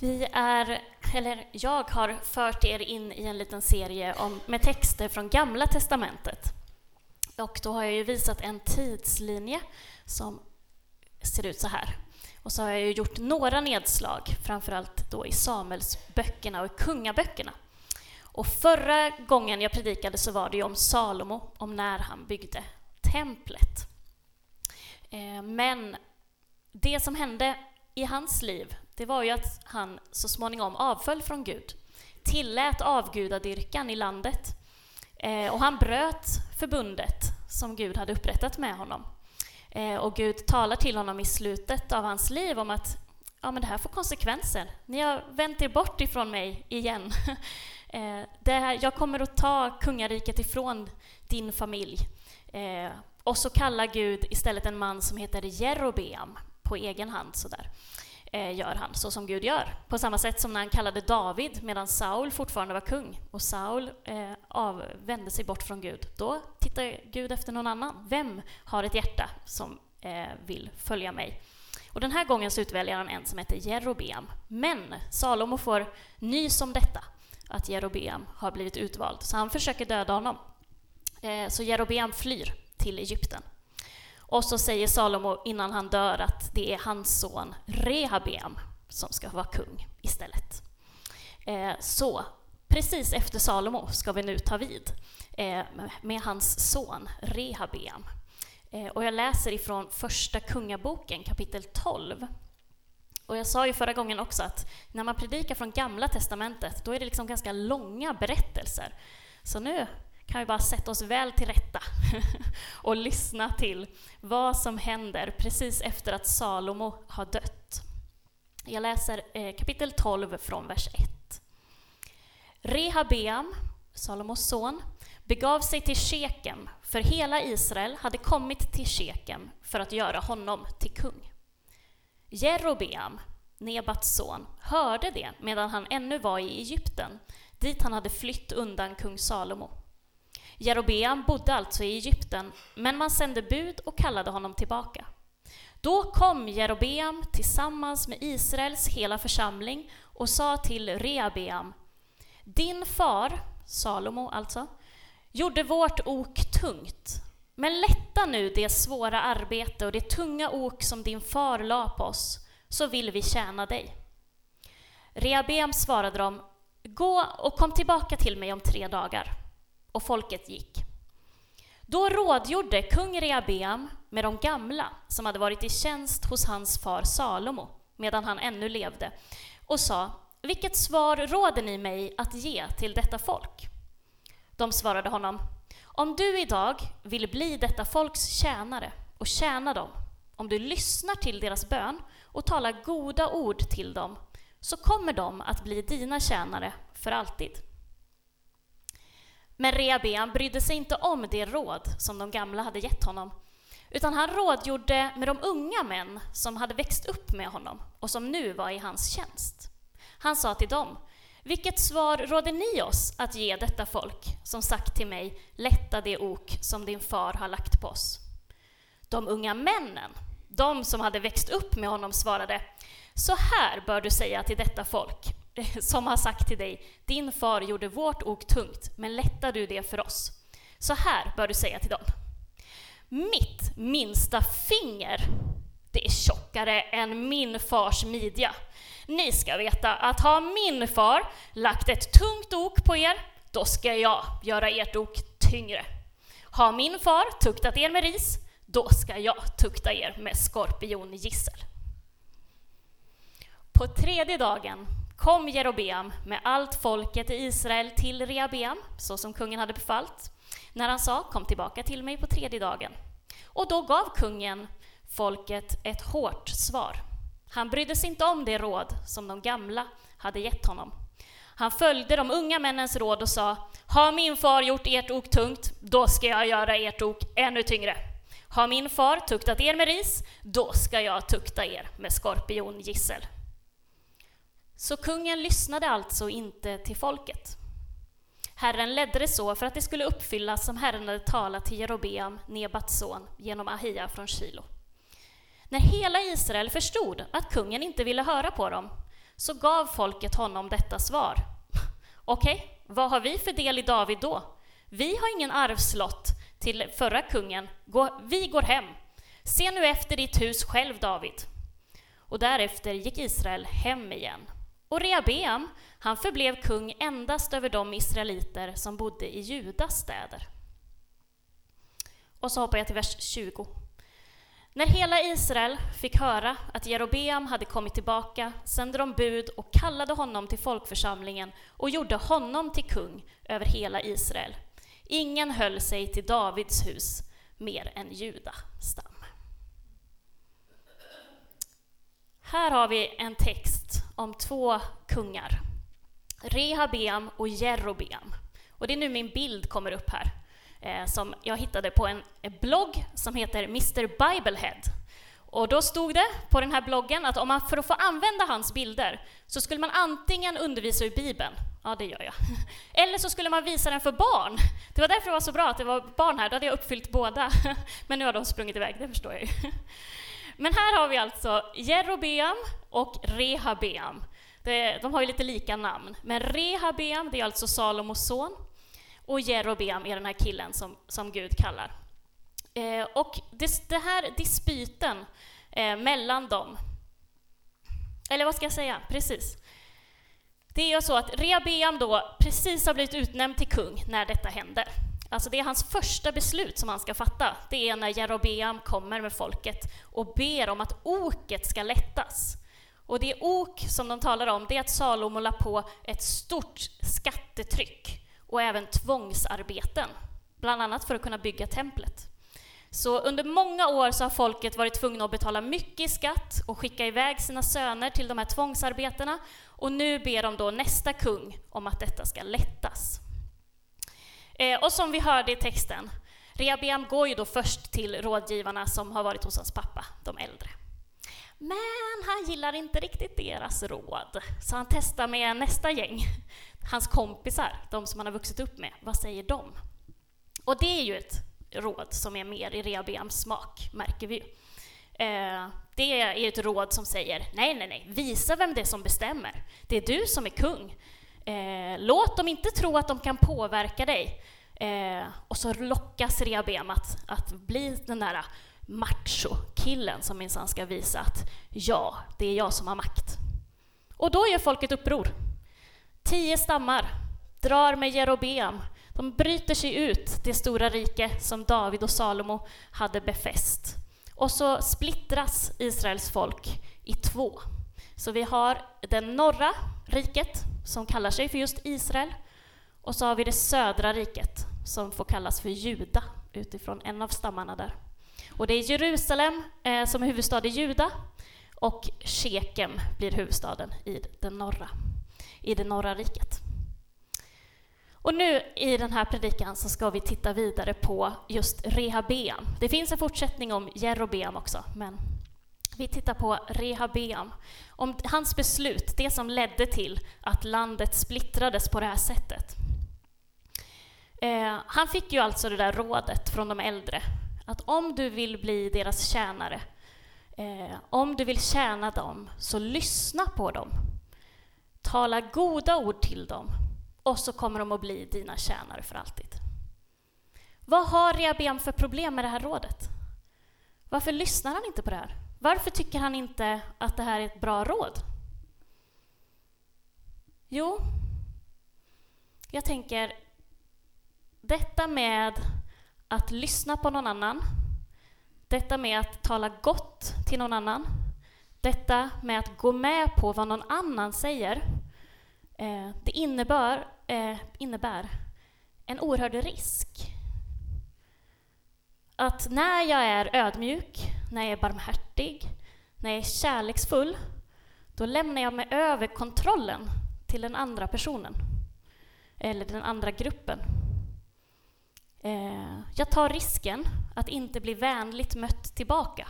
Vi är, eller jag har fört er in i en liten serie om, med texter från Gamla Testamentet. Och då har jag ju visat en tidslinje som ser ut så här. Och så har jag ju gjort några nedslag, framförallt då i Samuelsböckerna och i kungaböckerna. Och förra gången jag predikade så var det ju om Salomo, om när han byggde templet. Eh, men det som hände i hans liv, det var ju att han så småningom avföll från Gud, tillät avgudadyrkan i landet eh, och han bröt förbundet som Gud hade upprättat med honom. Eh, och Gud talar till honom i slutet av hans liv om att ja, men det här får konsekvenser. Ni har vänt er bort ifrån mig igen. Eh, det här, jag kommer att ta kungariket ifrån din familj. Eh, och så kallar Gud istället en man som heter Jerobeam på egen hand sådär eh, Eh, gör han, så som Gud gör. På samma sätt som när han kallade David medan Saul fortfarande var kung och Saul eh, av, vände sig bort från Gud. Då tittar Gud efter någon annan. Vem har ett hjärta som eh, vill följa mig? Och den här gången så utväljer han en som heter Jerobeam. Men Salomo får nys om detta, att Jerobeam har blivit utvald, så han försöker döda honom. Eh, så Jerobeam flyr till Egypten. Och så säger Salomo innan han dör att det är hans son Rehabeam som ska vara kung istället. Eh, så precis efter Salomo ska vi nu ta vid eh, med hans son Rehabeam. Eh, och jag läser ifrån Första Kungaboken kapitel 12. Och jag sa ju förra gången också att när man predikar från Gamla Testamentet, då är det liksom ganska långa berättelser. Så nu kan vi bara sätta oss väl till rätta och lyssna till vad som händer precis efter att Salomo har dött. Jag läser eh, kapitel 12 från vers 1. Rehabeam, Salomos son, begav sig till Shekem, för hela Israel hade kommit till Shekem för att göra honom till kung. Jerobeam, Nebats son, hörde det medan han ännu var i Egypten, dit han hade flytt undan kung Salomo. Jerobeam bodde alltså i Egypten, men man sände bud och kallade honom tillbaka. Då kom Jerobeam tillsammans med Israels hela församling och sa till Rehabeam, din far, Salomo alltså, gjorde vårt ok tungt, men lätta nu det svåra arbete och det tunga ok som din far la på oss, så vill vi tjäna dig. Rehabeam svarade dem, gå och kom tillbaka till mig om tre dagar och folket gick. Då rådgjorde kung Rehabeam med de gamla som hade varit i tjänst hos hans far Salomo medan han ännu levde och sa vilket svar råder ni mig att ge till detta folk? De svarade honom om du idag vill bli detta folks tjänare och tjäna dem, om du lyssnar till deras bön och talar goda ord till dem, så kommer de att bli dina tjänare för alltid. Men Rehabeam brydde sig inte om det råd som de gamla hade gett honom, utan han rådgjorde med de unga män som hade växt upp med honom och som nu var i hans tjänst. Han sa till dem, vilket svar råder ni oss att ge detta folk som sagt till mig, lätta det ok som din far har lagt på oss? De unga männen, de som hade växt upp med honom, svarade, så här bör du säga till detta folk, som har sagt till dig, din far gjorde vårt ok tungt, men lättar du det för oss? Så här bör du säga till dem. Mitt minsta finger, det är tjockare än min fars midja. Ni ska veta att har min far lagt ett tungt ok på er, då ska jag göra ert ok tyngre. Har min far tuktat er med ris, då ska jag tukta er med skorpiongissel. På tredje dagen kom Jerobeam med allt folket i Israel till Rehabeam, så som kungen hade befallt, när han sa kom tillbaka till mig på tredje dagen. Och då gav kungen folket ett hårt svar. Han brydde sig inte om det råd som de gamla hade gett honom. Han följde de unga männens råd och sa, har min far gjort ert ok tungt, då ska jag göra ert ok ännu tyngre. Har min far tuktat er med ris, då ska jag tukta er med skorpiongissel. Så kungen lyssnade alltså inte till folket. Herren ledde det så för att det skulle uppfyllas som Herren hade talat till Jerobeam, Nebats son, genom Ahia från Shilo. När hela Israel förstod att kungen inte ville höra på dem, så gav folket honom detta svar. Okej, okay, vad har vi för del i David då? Vi har ingen arvslott till förra kungen. vi går hem. Se nu efter ditt hus själv, David. Och därefter gick Israel hem igen. Och Rehabeam, han förblev kung endast över de israeliter som bodde i Judas städer. Och så hoppar jag till vers 20. När hela Israel fick höra att Jerobeam hade kommit tillbaka sände de bud och kallade honom till folkförsamlingen och gjorde honom till kung över hela Israel. Ingen höll sig till Davids hus mer än Juda stam. Här har vi en text om två kungar, Rehabeam och Jerobeam. Och det är nu min bild kommer upp här eh, som jag hittade på en blogg som heter Mr Biblehead. Och då stod det på den här bloggen att om man för att få använda hans bilder så skulle man antingen undervisa ur Bibeln, ja det gör jag, eller så skulle man visa den för barn. Det var därför det var så bra att det var barn här, då hade jag uppfyllt båda. Men nu har de sprungit iväg, det förstår jag ju. Men här har vi alltså Jerobeam och Rehabeam. de har ju lite lika namn, men Rehabeam, det är alltså Salomos son, och Jerobeam är den här killen som, som Gud kallar. Eh, och det, det, här dispyten eh, mellan dem, eller vad ska jag säga, precis. Det är ju så att Rehabeam då precis har blivit utnämnd till kung när detta händer. Alltså det är hans första beslut som han ska fatta. Det är när Jerobeam kommer med folket och ber om att oket ska lättas. Och det ok som de talar om, det är att Salomo la på ett stort skattetryck och även tvångsarbeten, bland annat för att kunna bygga templet. Så under många år så har folket varit tvungna att betala mycket i skatt och skicka iväg sina söner till de här tvångsarbetena och nu ber de då nästa kung om att detta ska lättas. Eh, och som vi hörde i texten, Rehabeam går ju då först till rådgivarna som har varit hos hans pappa, de äldre. Men han gillar inte riktigt deras råd, så han testar med nästa gäng, hans kompisar, de som han har vuxit upp med. Vad säger de? Och det är ju ett råd som är mer i Rehabeams smak, märker vi ju. Eh, det är ett råd som säger nej, nej, nej, visa vem det är som bestämmer. Det är du som är kung. Eh, låt dem inte tro att de kan påverka dig. Eh, och så lockas Rehabem att, att bli den där macho-killen som minsann ska visa att ja, det är jag som har makt. Och då gör folket uppror. Tio stammar drar med Jerobeam. De bryter sig ut det stora rike som David och Salomo hade befäst. Och så splittras Israels folk i två. Så vi har det norra riket som kallar sig för just Israel och så har vi det södra riket som får kallas för Juda utifrån en av stammarna där. Och det är Jerusalem eh, som är huvudstad i Juda och Shekem blir huvudstaden i, den norra, i det norra riket. Och nu i den här predikan så ska vi titta vidare på just Rehabeam. Det finns en fortsättning om Jerobeam också, men vi tittar på Rehabeam, om hans beslut, det som ledde till att landet splittrades på det här sättet. Eh, han fick ju alltså det där rådet från de äldre att om du vill bli deras tjänare, eh, om du vill tjäna dem, så lyssna på dem. Tala goda ord till dem, och så kommer de att bli dina tjänare för alltid. Vad har Rehabeam för problem med det här rådet? Varför lyssnar han inte på det här? Varför tycker han inte att det här är ett bra råd? Jo, jag tänker detta med att lyssna på någon annan, detta med att tala gott till någon annan, detta med att gå med på vad någon annan säger, eh, det innebär, eh, innebär en oerhörd risk. Att när jag är ödmjuk, när jag är barmhärtig, när jag är kärleksfull, då lämnar jag mig över kontrollen till den andra personen, eller den andra gruppen. Eh, jag tar risken att inte bli vänligt mött tillbaka.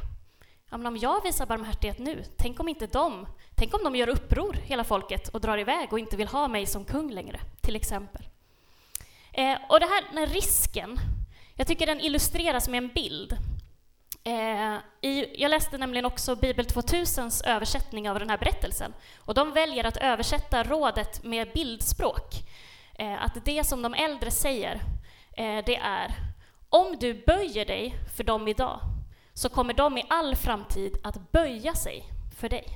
Ja, men om jag visar barmhärtighet nu, tänk om inte de, tänk om de gör uppror, hela folket, och drar iväg och inte vill ha mig som kung längre, till exempel. Eh, och det här, den här risken, jag tycker den illustreras med en bild. Eh, i, jag läste nämligen också Bibel 2000s översättning av den här berättelsen. Och de väljer att översätta rådet med bildspråk. Eh, att det som de äldre säger, eh, det är om du böjer dig för dem idag, så kommer de i all framtid att böja sig för dig.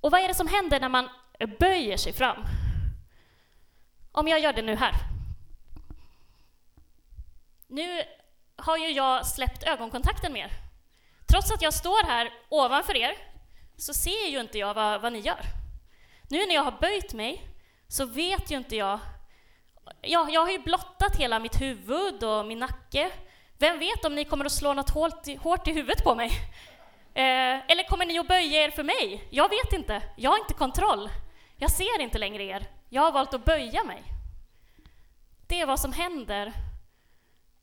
Och vad är det som händer när man böjer sig fram? Om jag gör det nu här. Nu har ju jag släppt ögonkontakten med er. Trots att jag står här ovanför er så ser ju inte jag vad, vad ni gör. Nu när jag har böjt mig så vet ju inte jag... Ja, jag har ju blottat hela mitt huvud och min nacke. Vem vet om ni kommer att slå något hårt i, hårt i huvudet på mig? Eh, eller kommer ni att böja er för mig? Jag vet inte. Jag har inte kontroll. Jag ser inte längre er. Jag har valt att böja mig. Det är vad som händer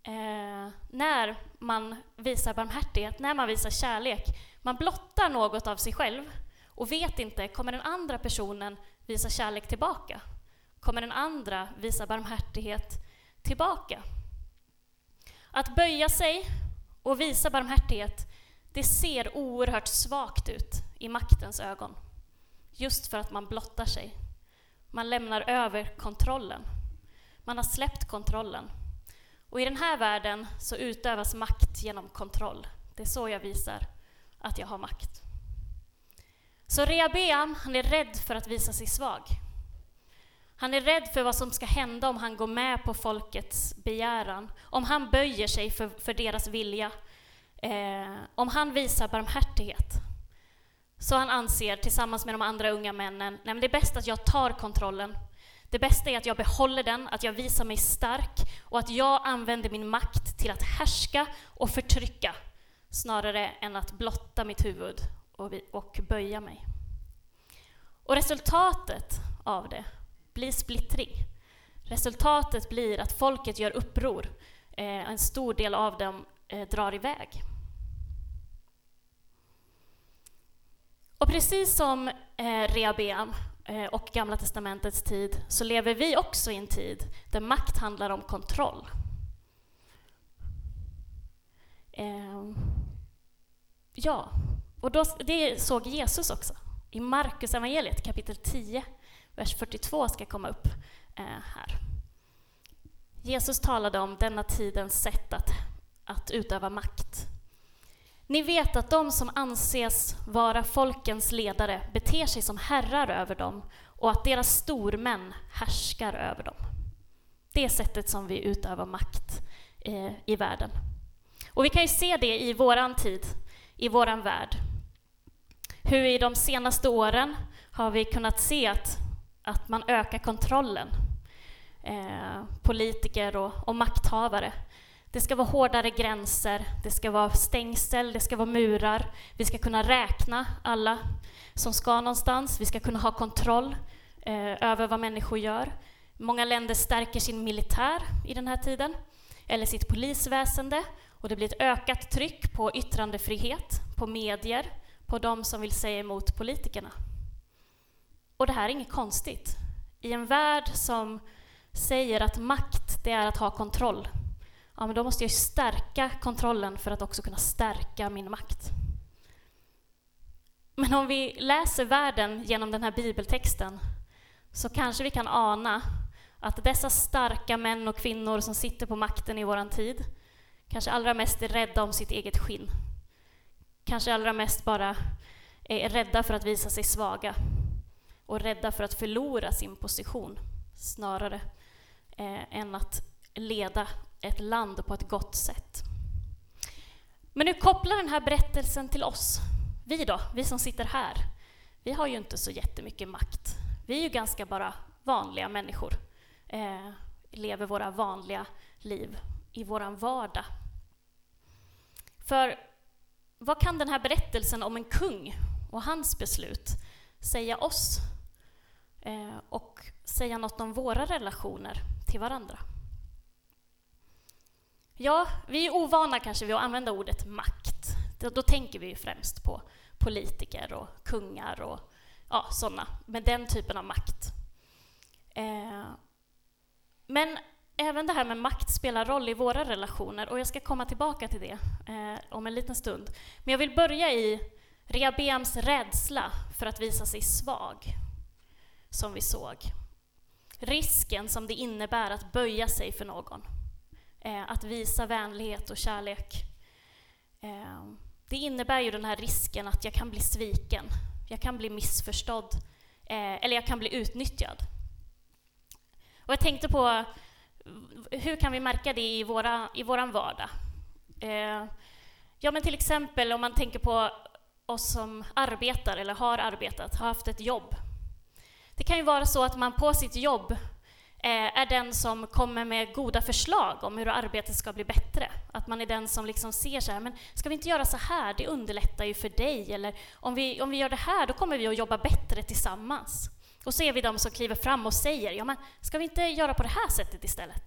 eh, när man visar barmhärtighet, när man visar kärlek. Man blottar något av sig själv och vet inte, kommer den andra personen visa kärlek tillbaka? Kommer den andra visa barmhärtighet tillbaka? Att böja sig och visa barmhärtighet, det ser oerhört svagt ut i maktens ögon. Just för att man blottar sig. Man lämnar över kontrollen. Man har släppt kontrollen. Och i den här världen så utövas makt genom kontroll. Det är så jag visar att jag har makt. Så Rehabeam, han är rädd för att visa sig svag. Han är rädd för vad som ska hända om han går med på folkets begäran, om han böjer sig för, för deras vilja, eh, om han visar barmhärtighet. Så han anser, tillsammans med de andra unga männen, nej det är bäst att jag tar kontrollen. Det bästa är att jag behåller den, att jag visar mig stark och att jag använder min makt till att härska och förtrycka snarare än att blotta mitt huvud och, och böja mig. Och resultatet av det blir splittring. Resultatet blir att folket gör uppror. Eh, en stor del av dem eh, drar iväg. Och precis som eh, Rehabeam Eh, och Gamla testamentets tid så lever vi också i en tid där makt handlar om kontroll. Ehm, ja, och då, det såg Jesus också. I Markus evangeliet kapitel 10, vers 42 ska komma upp eh, här. Jesus talade om denna tidens sätt att, att utöva makt. Ni vet att de som anses vara folkens ledare beter sig som herrar över dem och att deras stormän härskar över dem. Det är sättet som vi utövar makt eh, i världen. Och vi kan ju se det i våran tid, i våran värld. Hur i de senaste åren har vi kunnat se att, att man ökar kontrollen. Eh, politiker och, och makthavare det ska vara hårdare gränser, det ska vara stängsel, det ska vara murar. Vi ska kunna räkna alla som ska någonstans. Vi ska kunna ha kontroll eh, över vad människor gör. Många länder stärker sin militär i den här tiden, eller sitt polisväsende. Och det blir ett ökat tryck på yttrandefrihet, på medier, på de som vill säga emot politikerna. Och det här är inget konstigt. I en värld som säger att makt, det är att ha kontroll, ja, men då måste jag stärka kontrollen för att också kunna stärka min makt. Men om vi läser världen genom den här bibeltexten så kanske vi kan ana att dessa starka män och kvinnor som sitter på makten i vår tid kanske allra mest är rädda om sitt eget skinn. Kanske allra mest bara är rädda för att visa sig svaga och rädda för att förlora sin position snarare eh, än att leda ett land på ett gott sätt. Men nu kopplar den här berättelsen till oss. Vi då, vi som sitter här, vi har ju inte så jättemycket makt. Vi är ju ganska bara vanliga människor, eh, lever våra vanliga liv i vår vardag. För vad kan den här berättelsen om en kung och hans beslut säga oss eh, och säga något om våra relationer till varandra? Ja, vi är ovana kanske vid att använda ordet makt. Då, då tänker vi ju främst på politiker och kungar och ja, sådana, med den typen av makt. Eh, men även det här med makt spelar roll i våra relationer och jag ska komma tillbaka till det eh, om en liten stund. Men jag vill börja i Rehabeams rädsla för att visa sig svag, som vi såg. Risken som det innebär att böja sig för någon, eh, att visa vänlighet och kärlek. Eh, det innebär ju den här risken att jag kan bli sviken, jag kan bli missförstådd, eh, eller jag kan bli utnyttjad. Och jag tänkte på hur kan vi märka det i, våra, i våran vardag? Eh, ja, men till exempel om man tänker på oss som arbetar eller har arbetat, har haft ett jobb. Det kan ju vara så att man på sitt jobb Eh, är den som kommer med goda förslag om hur arbetet ska bli bättre. Att man är den som liksom ser så här, men ska vi inte göra så här, det underlättar ju för dig, eller om vi, om vi gör det här, då kommer vi att jobba bättre tillsammans. Och så är vi de som kliver fram och säger, ja men ska vi inte göra på det här sättet istället?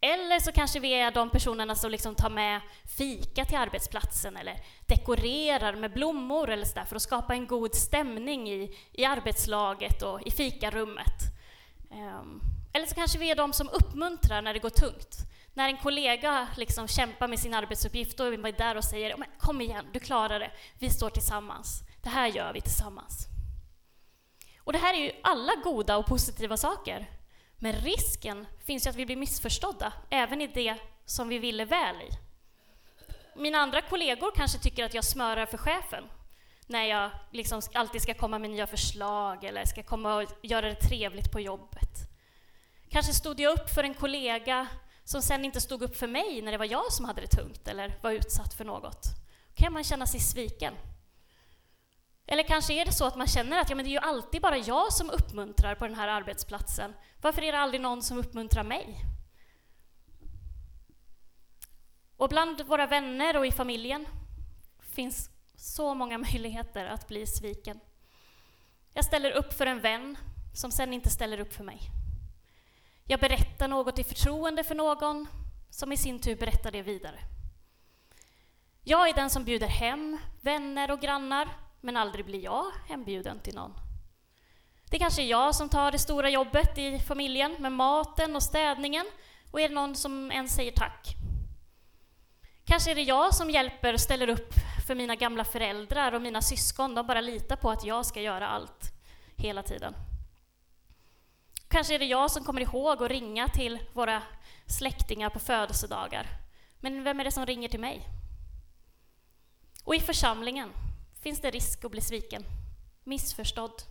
Eller så kanske vi är de personerna som liksom tar med fika till arbetsplatsen eller dekorerar med blommor eller så där för att skapa en god stämning i, i arbetslaget och i fikarummet. Ehm, eller så kanske vi är de som uppmuntrar när det går tungt. När en kollega liksom kämpar med sin arbetsuppgift, då är vi där och säger kom igen, du klarar det, vi står tillsammans. Det här gör vi tillsammans. Och det här är ju alla goda och positiva saker. Men risken finns ju att vi blir missförstådda, även i det som vi ville väl i. Mina andra kollegor kanske tycker att jag smörar för chefen när jag liksom alltid ska komma med nya förslag eller ska komma och göra det trevligt på jobbet. Kanske stod jag upp för en kollega som sen inte stod upp för mig när det var jag som hade det tungt eller var utsatt för något. Då kan man känna sig sviken. Eller kanske är det så att man känner att ja, men det är ju alltid bara jag som uppmuntrar på den här arbetsplatsen. Varför är det aldrig någon som uppmuntrar mig? Och bland våra vänner och i familjen finns så många möjligheter att bli sviken. Jag ställer upp för en vän som sen inte ställer upp för mig. Jag berättar något i förtroende för någon som i sin tur berättar det vidare. Jag är den som bjuder hem vänner och grannar men aldrig blir jag hembjuden till någon. Det kanske är jag som tar det stora jobbet i familjen med maten och städningen och är det någon som ens säger tack? Kanske är det jag som hjälper och ställer upp för mina gamla föräldrar och mina syskon. De bara litar på att jag ska göra allt hela tiden. Kanske är det jag som kommer ihåg att ringa till våra släktingar på födelsedagar. Men vem är det som ringer till mig? Och i församlingen, finns det risk att bli sviken, missförstådd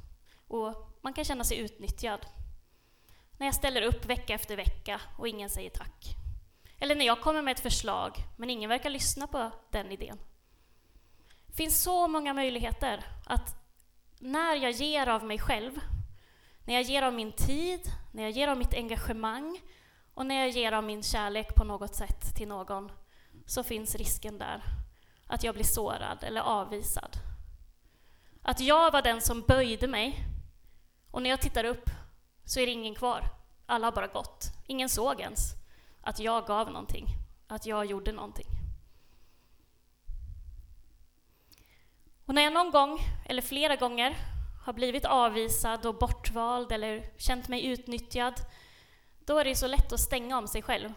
och man kan känna sig utnyttjad. När jag ställer upp vecka efter vecka och ingen säger tack. Eller när jag kommer med ett förslag, men ingen verkar lyssna på den idén. Det finns så många möjligheter att när jag ger av mig själv, när jag ger av min tid, när jag ger av mitt engagemang och när jag ger av min kärlek på något sätt till någon, så finns risken där att jag blir sårad eller avvisad. Att jag var den som böjde mig och när jag tittar upp så är det ingen kvar. Alla har bara gått. Ingen såg ens att jag gav någonting, att jag gjorde någonting. Och när jag någon gång, eller flera gånger, har blivit avvisad och bortvald eller känt mig utnyttjad, då är det så lätt att stänga om sig själv.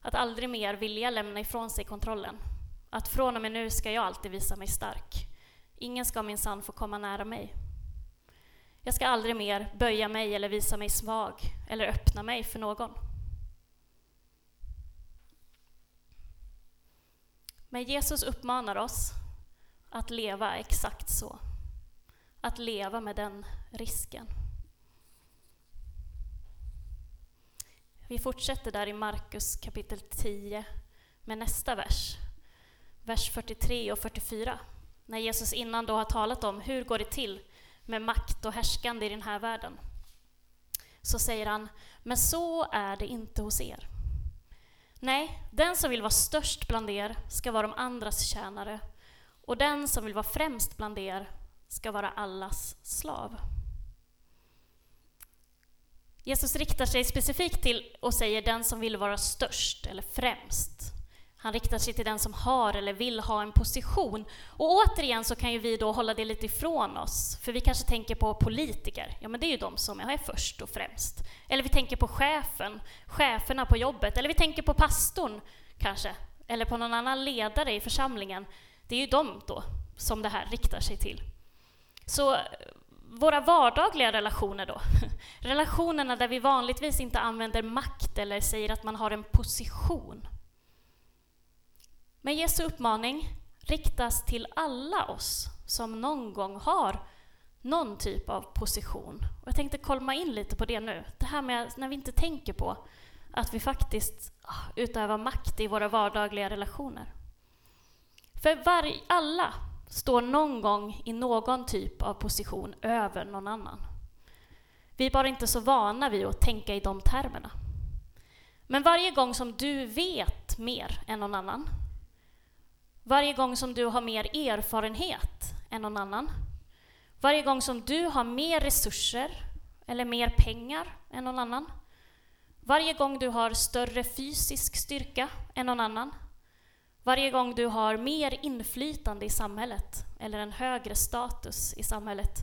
Att aldrig mer vilja lämna ifrån sig kontrollen. Att från och med nu ska jag alltid visa mig stark. Ingen ska minsann få komma nära mig. Jag ska aldrig mer böja mig eller visa mig svag eller öppna mig för någon. Men Jesus uppmanar oss att leva exakt så. Att leva med den risken. Vi fortsätter där i Markus kapitel 10 med nästa vers vers 43 och 44. När Jesus innan då har talat om hur går det till med makt och härskande i den här världen. Så säger han, men så är det inte hos er. Nej, den som vill vara störst bland er ska vara de andras tjänare och den som vill vara främst bland er ska vara allas slav. Jesus riktar sig specifikt till och säger den som vill vara störst eller främst. Han riktar sig till den som har eller vill ha en position. Och återigen så kan ju vi då hålla det lite ifrån oss, för vi kanske tänker på politiker. Ja, men det är ju de som är först och främst. Eller vi tänker på chefen, cheferna på jobbet, eller vi tänker på pastorn kanske, eller på någon annan ledare i församlingen. Det är ju de då som det här riktar sig till. Så våra vardagliga relationer då, relationerna där vi vanligtvis inte använder makt eller säger att man har en position. Men Jesu uppmaning riktas till alla oss som någon gång har någon typ av position. Och jag tänkte kolma in lite på det nu. Det här med när vi inte tänker på att vi faktiskt ah, utövar makt i våra vardagliga relationer. För var, alla står någon gång i någon typ av position över någon annan. Vi är bara inte så vana vid att tänka i de termerna. Men varje gång som du vet mer än någon annan, varje gång som du har mer erfarenhet än någon annan, varje gång som du har mer resurser eller mer pengar än någon annan, varje gång du har större fysisk styrka än någon annan, varje gång du har mer inflytande i samhället eller en högre status i samhället.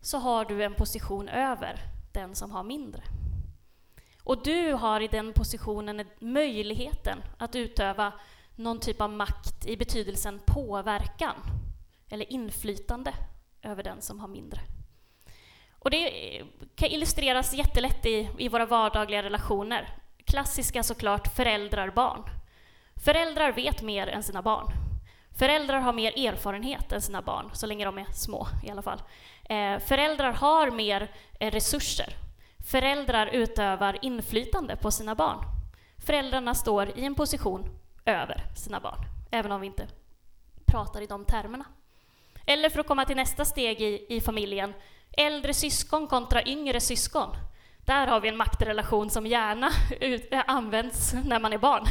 Så har du en position över den som har mindre. Och du har i den positionen möjligheten att utöva någon typ av makt i betydelsen påverkan eller inflytande över den som har mindre. Och det kan illustreras jättelätt i, i våra vardagliga relationer. Klassiska såklart föräldrar-barn. Föräldrar vet mer än sina barn. Föräldrar har mer erfarenhet än sina barn, så länge de är små i alla fall. Eh, föräldrar har mer eh, resurser. Föräldrar utövar inflytande på sina barn. Föräldrarna står i en position över sina barn, även om vi inte pratar i de termerna. Eller för att komma till nästa steg i, i familjen, äldre syskon kontra yngre syskon. Där har vi en maktrelation som gärna ut, äh, används när man är barn.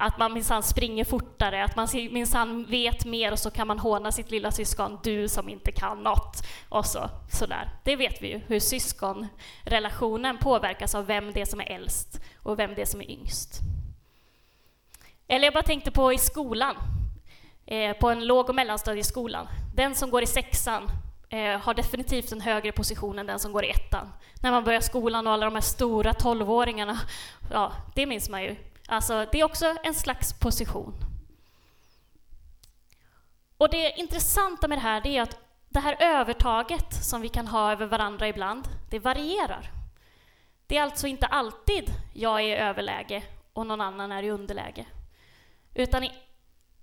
Att man minsann springer fortare, att man minsann vet mer och så kan man håna sitt lilla syskon, du som inte kan något. Och så, sådär. Det vet vi ju, hur syskonrelationen påverkas av vem det är som är äldst och vem det är som är yngst. Eller jag bara tänkte på i skolan, eh, på en låg och mellanstadieskolan. Den som går i sexan eh, har definitivt en högre position än den som går i ettan. När man börjar skolan och alla de här stora tolvåringarna, ja, det minns man ju. Alltså, det är också en slags position. Och det intressanta med det här är att det här övertaget som vi kan ha över varandra ibland, det varierar. Det är alltså inte alltid jag är i överläge och någon annan är i underläge. Utan i,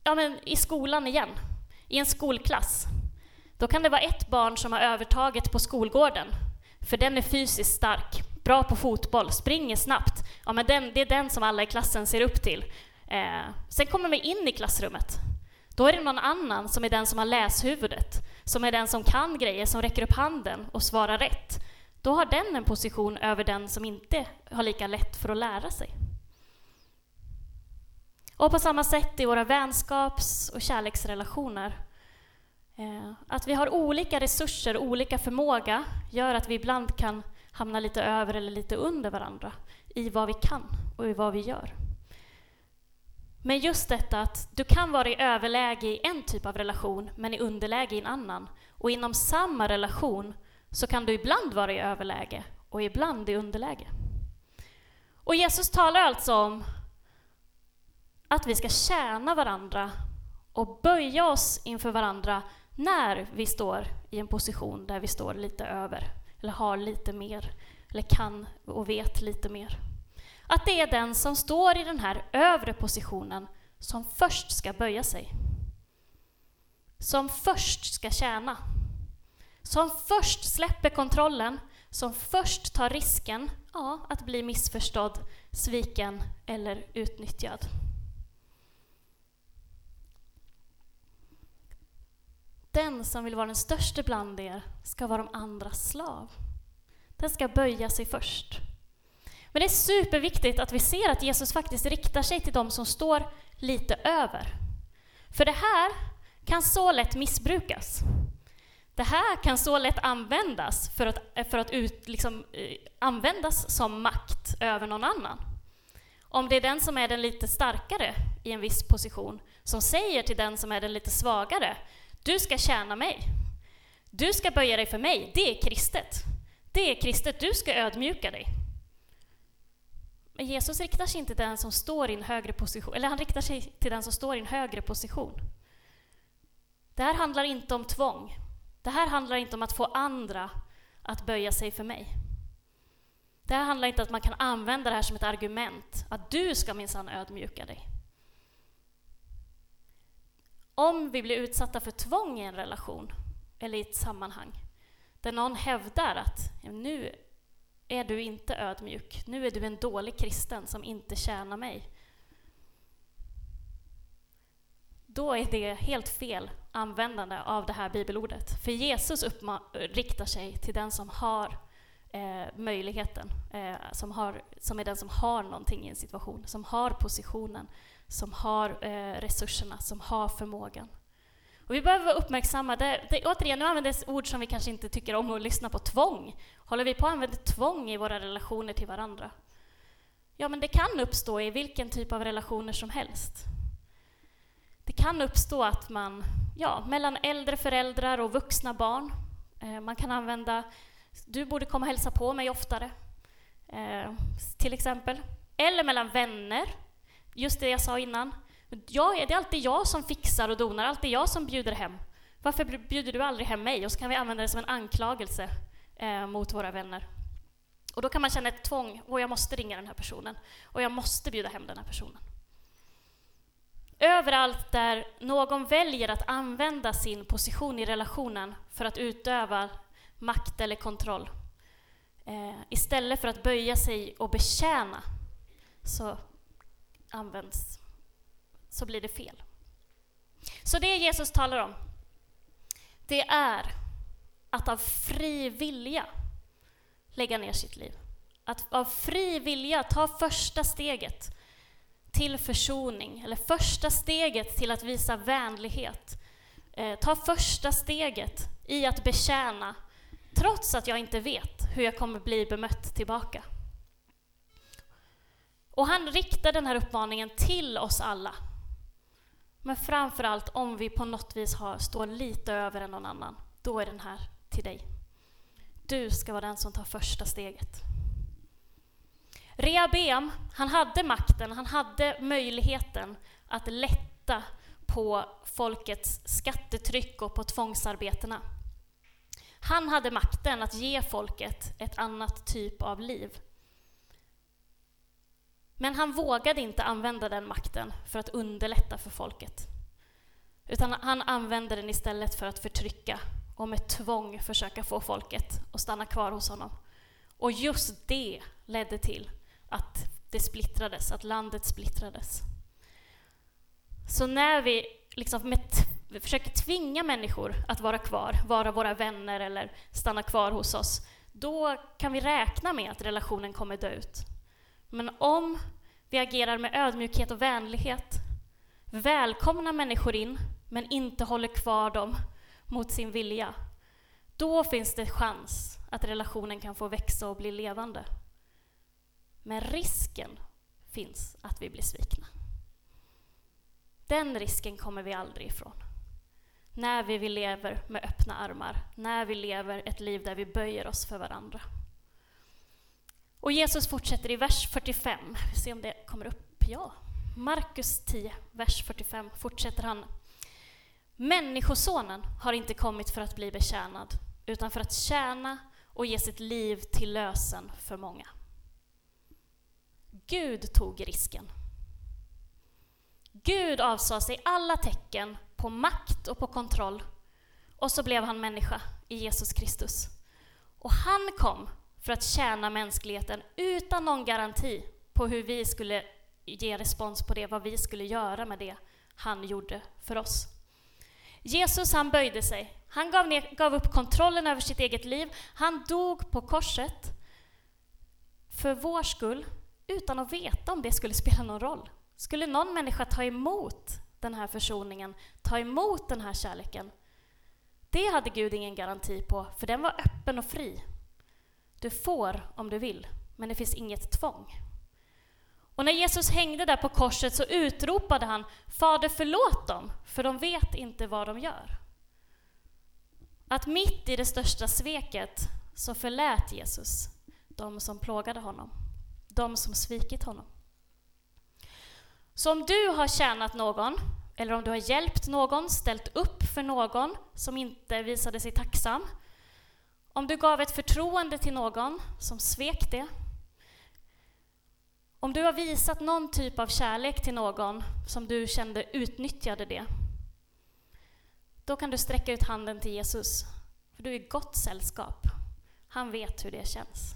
ja men i skolan igen, i en skolklass, då kan det vara ett barn som har övertaget på skolgården, för den är fysiskt stark, bra på fotboll, springer snabbt. Ja, men den, det är den som alla i klassen ser upp till. Eh, sen kommer vi in i klassrummet. Då är det någon annan som är den som har läshuvudet, som är den som kan grejer, som räcker upp handen och svarar rätt. Då har den en position över den som inte har lika lätt för att lära sig. Och på samma sätt i våra vänskaps och kärleksrelationer. Eh, att vi har olika resurser, olika förmåga, gör att vi ibland kan hamna lite över eller lite under varandra i vad vi kan och i vad vi gör. Men just detta att du kan vara i överläge i en typ av relation, men i underläge i en annan. Och inom samma relation så kan du ibland vara i överläge och ibland i underläge. Och Jesus talar alltså om att vi ska tjäna varandra och böja oss inför varandra när vi står i en position där vi står lite över, eller har lite mer, eller kan och vet lite mer. Att det är den som står i den här övre positionen som först ska böja sig. Som först ska tjäna. Som först släpper kontrollen, som först tar risken ja, att bli missförstådd, sviken eller utnyttjad. Den som vill vara den största bland er ska vara de andras slav. Den ska böja sig först. Men det är superviktigt att vi ser att Jesus faktiskt riktar sig till de som står lite över. För det här kan så lätt missbrukas. Det här kan så lätt användas för att, för att ut, liksom, eh, användas som makt över någon annan. Om det är den som är den lite starkare i en viss position som säger till den som är den lite svagare, du ska tjäna mig. Du ska böja dig för mig, det är kristet. Det är kristet, du ska ödmjuka dig. Men Jesus riktar sig inte till den som står i en högre position, eller han riktar sig till den som står i en högre position. Det här handlar inte om tvång. Det här handlar inte om att få andra att böja sig för mig. Det här handlar inte om att man kan använda det här som ett argument, att du ska minsann ödmjuka dig. Om vi blir utsatta för tvång i en relation eller i ett sammanhang där någon hävdar att nu är du inte ödmjuk, nu är du en dålig kristen som inte tjänar mig. Då är det helt fel användande av det här bibelordet. För Jesus riktar sig till den som har eh, möjligheten, eh, som, har, som är den som har någonting i en situation, som har positionen, som har eh, resurserna, som har förmågan. Och vi behöver vara uppmärksamma. Det, det, återigen, nu används ord som vi kanske inte tycker om att lyssna på. Tvång. Håller vi på att använda tvång i våra relationer till varandra? Ja, men det kan uppstå i vilken typ av relationer som helst. Det kan uppstå att man, ja, mellan äldre föräldrar och vuxna barn, eh, man kan använda du borde komma och hälsa på mig oftare, eh, till exempel. Eller mellan vänner, just det jag sa innan. Jag, det är alltid jag som fixar och donar, alltid jag som bjuder hem. Varför bjuder du aldrig hem mig? Och så kan vi använda det som en anklagelse eh, mot våra vänner. Och då kan man känna ett tvång, och jag måste ringa den här personen, och jag måste bjuda hem den här personen. Överallt där någon väljer att använda sin position i relationen för att utöva makt eller kontroll. Eh, istället för att böja sig och betjäna så används, så blir det fel. Så det Jesus talar om, det är att av fri vilja lägga ner sitt liv. Att av fri vilja ta första steget till försoning, eller första steget till att visa vänlighet. Eh, ta första steget i att betjäna trots att jag inte vet hur jag kommer bli bemött tillbaka. Och han riktar den här uppmaningen till oss alla. Men framför allt om vi på något vis har, står lite över än någon annan, då är den här till dig. Du ska vara den som tar första steget. Rehabeam, han hade makten, han hade möjligheten att lätta på folkets skattetryck och på tvångsarbetena. Han hade makten att ge folket ett annat typ av liv. Men han vågade inte använda den makten för att underlätta för folket. Utan han använde den istället för att förtrycka och med tvång försöka få folket att stanna kvar hos honom. Och just det ledde till att det splittrades, att landet splittrades. Så när vi liksom med vi försöker tvinga människor att vara kvar, vara våra vänner eller stanna kvar hos oss, då kan vi räkna med att relationen kommer dö ut. Men om vi agerar med ödmjukhet och vänlighet, välkomnar människor in, men inte håller kvar dem mot sin vilja, då finns det chans att relationen kan få växa och bli levande. Men risken finns att vi blir svikna. Den risken kommer vi aldrig ifrån när vi lever med öppna armar, när vi lever ett liv där vi böjer oss för varandra. Och Jesus fortsätter i vers 45, vi ser om det kommer upp, ja. Markus 10, vers 45 fortsätter han. Människosonen har inte kommit för att bli betjänad, utan för att tjäna och ge sitt liv till lösen för många. Gud tog risken. Gud avsade sig alla tecken på makt och på kontroll. Och så blev han människa i Jesus Kristus. Och han kom för att tjäna mänskligheten utan någon garanti på hur vi skulle ge respons på det, vad vi skulle göra med det han gjorde för oss. Jesus han böjde sig, han gav, ner, gav upp kontrollen över sitt eget liv, han dog på korset för vår skull utan att veta om det skulle spela någon roll. Skulle någon människa ta emot den här försoningen, ta emot den här kärleken. Det hade Gud ingen garanti på, för den var öppen och fri. Du får om du vill, men det finns inget tvång. Och när Jesus hängde där på korset så utropade han Fader förlåt dem, för de vet inte vad de gör. Att mitt i det största sveket så förlät Jesus de som plågade honom, de som svikit honom. Så om du har tjänat någon, eller om du har hjälpt någon, ställt upp för någon som inte visade sig tacksam, om du gav ett förtroende till någon som svek det, om du har visat någon typ av kärlek till någon som du kände utnyttjade det, då kan du sträcka ut handen till Jesus, för du är i gott sällskap. Han vet hur det känns.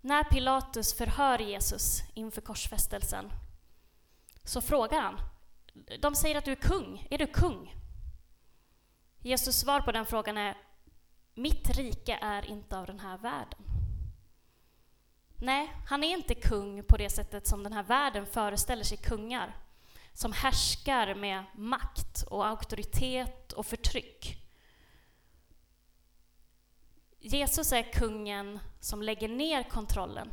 När Pilatus förhör Jesus inför korsfästelsen så frågar han, de säger att du är kung, är du kung? Jesus svar på den frågan är, mitt rike är inte av den här världen. Nej, han är inte kung på det sättet som den här världen föreställer sig kungar, som härskar med makt och auktoritet och förtryck. Jesus är kungen som lägger ner kontrollen,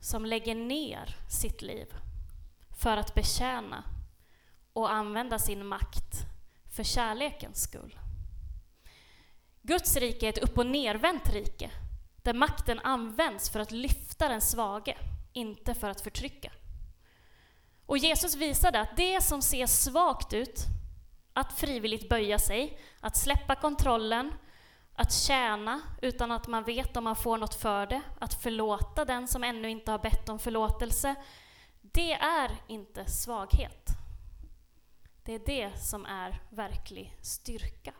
som lägger ner sitt liv för att betjäna och använda sin makt för kärlekens skull. Guds rike är ett upp och nervänt rike, där makten används för att lyfta den svage, inte för att förtrycka. Och Jesus visade att det som ser svagt ut, att frivilligt böja sig, att släppa kontrollen, att tjäna utan att man vet om man får något för det, att förlåta den som ännu inte har bett om förlåtelse, det är inte svaghet. Det är det som är verklig styrka.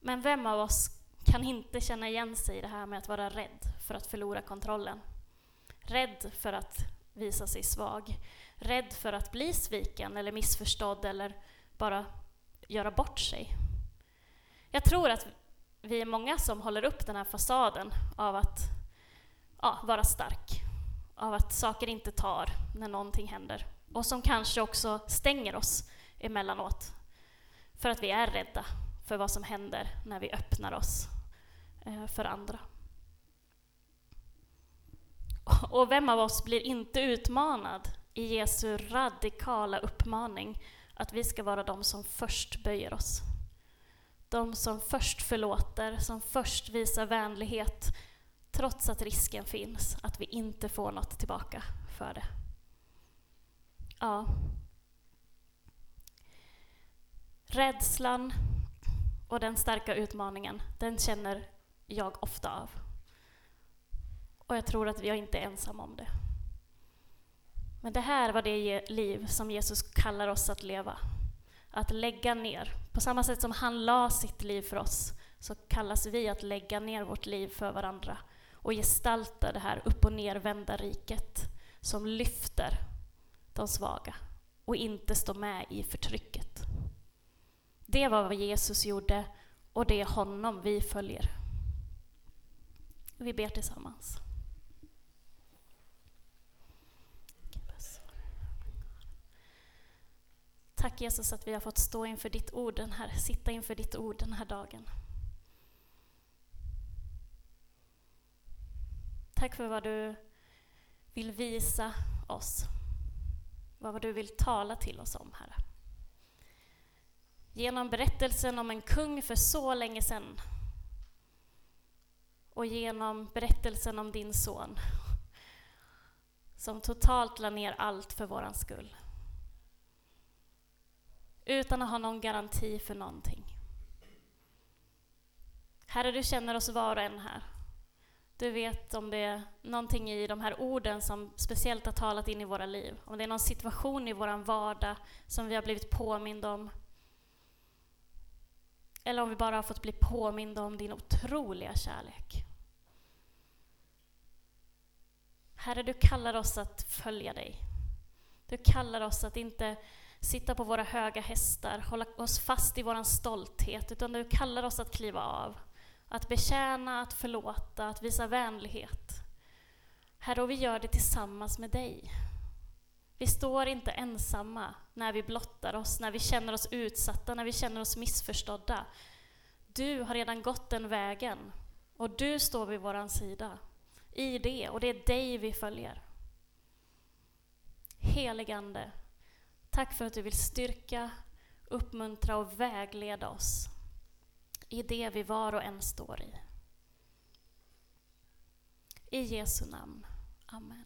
Men vem av oss kan inte känna igen sig i det här med att vara rädd för att förlora kontrollen? Rädd för att visa sig svag. Rädd för att bli sviken eller missförstådd eller bara göra bort sig. Jag tror att vi är många som håller upp den här fasaden av att ja, vara stark, av att saker inte tar när någonting händer och som kanske också stänger oss emellanåt för att vi är rädda för vad som händer när vi öppnar oss eh, för andra. Och vem av oss blir inte utmanad i Jesu radikala uppmaning att vi ska vara de som först böjer oss? De som först förlåter, som först visar vänlighet, trots att risken finns att vi inte får något tillbaka för det. Ja. Rädslan och den starka utmaningen, den känner jag ofta av. Och jag tror att vi är ensam ensamma om det. Men det här var det liv som Jesus kallar oss att leva. Att lägga ner. På samma sätt som han la sitt liv för oss så kallas vi att lägga ner vårt liv för varandra och gestalta det här upp och nervända riket som lyfter de svaga och inte står med i förtrycket. Det var vad Jesus gjorde och det är honom vi följer. Vi ber tillsammans. Tack Jesus att vi har fått stå inför ditt ord den här, sitta inför ditt ord den här dagen. Tack för vad du vill visa oss. Vad du vill tala till oss om, Herre. Genom berättelsen om en kung för så länge sedan och genom berättelsen om din son som totalt la ner allt för våran skull utan att ha någon garanti för någonting. Herre, du känner oss var och en här. Du vet om det är någonting i de här orden som speciellt har talat in i våra liv. Om det är någon situation i vår vardag som vi har blivit påminda om. Eller om vi bara har fått bli påminda om din otroliga kärlek. Herre, du kallar oss att följa dig. Du kallar oss att inte sitta på våra höga hästar, hålla oss fast i vår stolthet, utan du kallar oss att kliva av. Att betjäna, att förlåta, att visa vänlighet. Herre, och vi gör det tillsammans med dig. Vi står inte ensamma när vi blottar oss, när vi känner oss utsatta, när vi känner oss missförstådda. Du har redan gått den vägen och du står vid vår sida i det och det är dig vi följer. Heligande, tack för att du vill styrka, uppmuntra och vägleda oss i det vi var och en står i. I Jesu namn. Amen.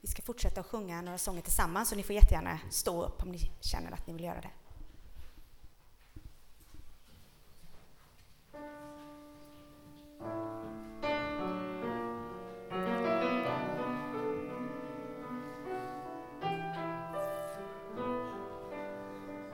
Vi ska fortsätta att sjunga några sånger tillsammans, så ni får jättegärna stå upp om ni känner att ni vill göra det.